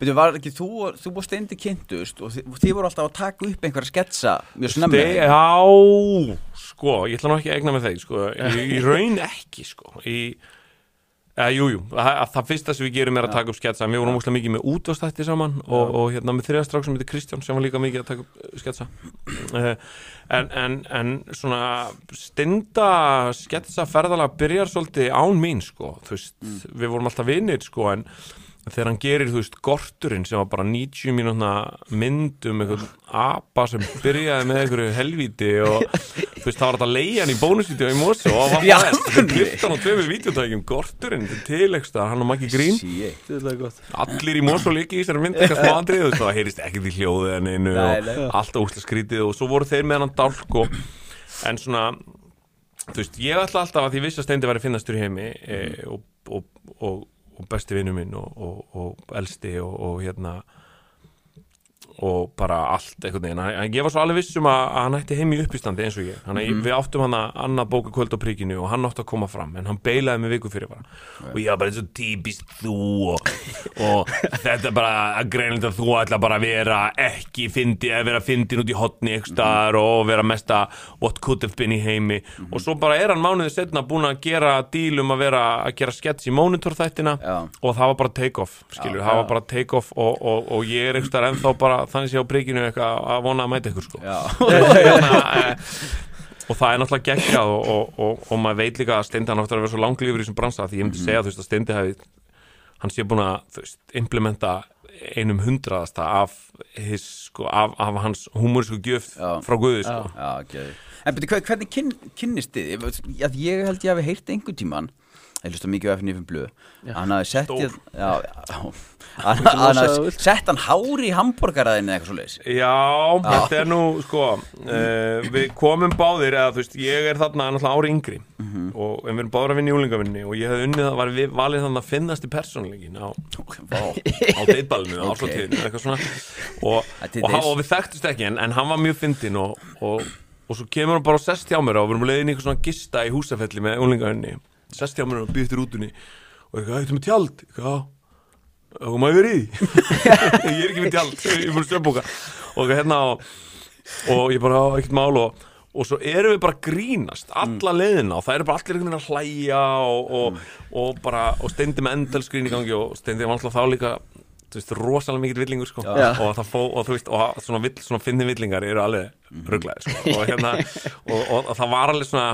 Betur, var ekki þú, þú og Steindi kynntust og þið, þið voru alltaf að taka upp einhverja sketsa mjög snemmi Ste já, sko, ég ætla nú ekki að egna með þeir, sko, í, í raun ekki, sko, í, eða, jú, það, það fyrsta sem við gerum er að taka upp sketsa, við vorum úrslega mikið með útvastætti saman og, og hérna með þriðastrák sem heitir Kristján sem var líka mikið að taka upp uh, sketsa, uh, en, en, en svona stinda sketsa ferðalega byrjar svolítið án mín, sko, þú veist, við vorum alltaf vinnir, sko, en þegar hann gerir, þú veist, gorturinn sem var bara 90 mínúna mynd um einhvern apa sem byrjaði með einhverju helvíti og þú veist, það var þetta leiðan í bónusvídeó í Mosu og Já, var það, alveg. kliftan og tveimur vídeotækjum, gorturinn tilegstar, hann og Maggi Grín Shit. Þetta gott allir í Mosu líki í þessari mynd eitthvað smá andrið, þú veist, það heyrist ekkert í hljóðið en einu og nei. allt óslega skrítið og svo voru þeir með hann dálk og en svona þú veist, ég ætla alltaf að því viss að Steindi væri finnastur í heimi e, og, og, og, og besti vinnu minn og, og, og elsti og, hérna og bara allt einhvern veginn. En ég var svo alveg viss um að, að hann ætti heim í uppistandi eins og ég, þannig að við áttum hann að annað bóka kvöld á príkinu og hann átti að koma fram en hann beilaði mig viku fyrir bara. Og ég var bara eins og típist þú og, og þetta er bara að greinlega að þú ætla bara að vera ekki fyndi, að vera fyndin út í hotni ekki staðar og vera mesta what could have been í heimi. Og svo bara er hann mánuðið setna búin að gera díl um að vera að gera skets í monitor þættina Já. og það var bara take off skilur, það var bara take off og, og, og ég er staðar ennþá bara þannig sé á príkinu eitthvað að vona að mæta ykkur sko Já. Eh, og það er náttúrulega geggjað og, og, og, og maður veit líka að Steindi hann áttur að vera svo langlífur í þessum bransa því ég myndi segja þú veist að Steindi hann sé búin að þú veist, implementa einum hundraðasta af, his, sko, af, af hans humorísku gjöf Já. frá Guði sko. Já, okay. En betur, hver- hvernig kyn, kynnist þið? Ég, ég, held ég hafi heyrt einhvern tíman ég hlusta mikið á FNF blöð. Hann hafi sett ég, já, já, hann, vilt. sett hann hári í hambúrgaraðinu eða eitthvað svo leis Já, þetta er nú sko uh, við komum báðir eða þú veist, ég er þarna náttúrulega ári yngri og en við erum báðir að vinna í úlingavinni og ég hefði unnið að var við, valið þannig að finnast í persónleikin á, á deitballinu, Ok. okay. eitthvað svona. Og, og, og við þekktust ekki en, en hann var mjög fyndin og, og, og svo kemur hann bara og sest hjá mér og við erum leiðin í eitthvað svona gista í húsafelli með úlingavinni sest hjá mér og býðt þér útunni og eitthvað, eitthvað með tjald? Eitthvað, og maður verið í ég er ekki með tjald, ég er búin að stöðbúka og hérna og, og ég bara ekkert mál. Og, og svo erum við bara grínast alla leiðina og það eru bara allir einhvern veginn að hlæja og, og, og bara og steindi með endalskrín í gangi og steindi var alltaf þá líka þú veist, rosalega mikill villingur sko. Já. og það fó, og þú veist, og svona, vill, svona finni villingar eru alveg rugglaðir sko. Og hérna, og, og það var alveg svona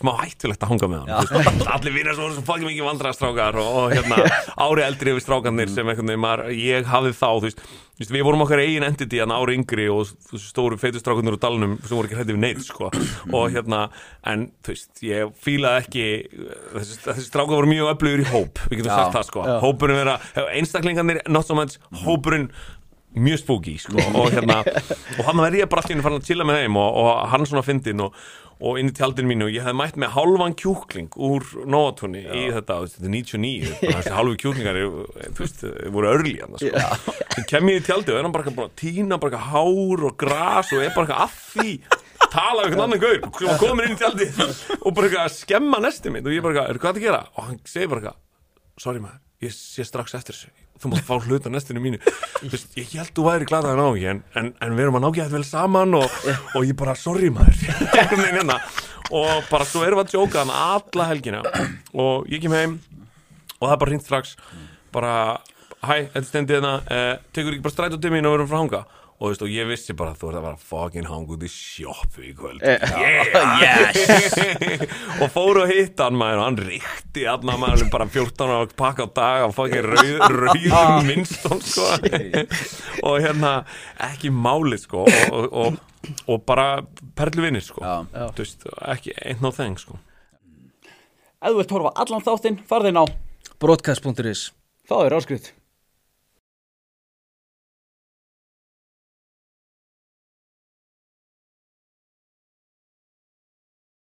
smá hættulegt að hanga með hann allir vinnar svo, svo fucking mikið vandrastrákar og, og hérna, ári eldri yfir strákarnir sem einhvern veginn maður, ég hafði þá veist, við vorum okkar eigin entity hann ári yngri og stóru feitustrákarnir úr dalnum sem voru ekki hrætti við neitt sko. og hérna, en þú veist ég fílaði ekki þessi, þessi strákar voru mjög öflugur í hóp við getum sagt það sko, hópurinn vera einstaklingarnir, not so much hópurinn mjög spooky sko, og hérna og hann verði ég bara allir farin að chilla með þeim og, og hann svona fyndin og, og inn í tjaldinu mínu og ég hefði mætt með hálfan kjúkling úr nótunni í þetta, þetta er 99 bara þessi hálfu kjúklingar þú veist, voru örli hann sko. þá kem ég í tjaldi og er hann bara búin að tína bara hár og gras og er bara að því tala við einhvern annan gaur var komin inn í tjaldi og bara skemma næstu mitt og ég bara er hvað að gera? og hann segir bara sorry maður ég sé strax eftir þessu. Þú mátt fá hlut á næstinu mínu. Vist, ég held þú væri gladaðan á ekki en, en, en við erum að nákja þetta vel saman og, og ég bara, sorry maður. Hérna. og bara svo erum við að djóka hann alla helgina. Og ég kem heim og það er bara hringt strax. Bara, hæ, þetta stendir hérna eh, tekur ekki bara stræt á tíminn og við erum frá hanga og, þú veist, og ég vissi bara að þú ert að vera fucking hanga út í sjoppu í kvöld. Yeah. og fóru að hitta hann maður og hann ríkti hann maður bara 14 ára pakka á dag og fucking rauð, rauðum minnstón sko. og hérna ekki máli sko og, og, og, og bara perluvinir sko. Já. Þú veist, ekki einn á þeng sko. Ef þú vilt horfa allan þáttinn, farðin á Broadcast.is Það er áskrift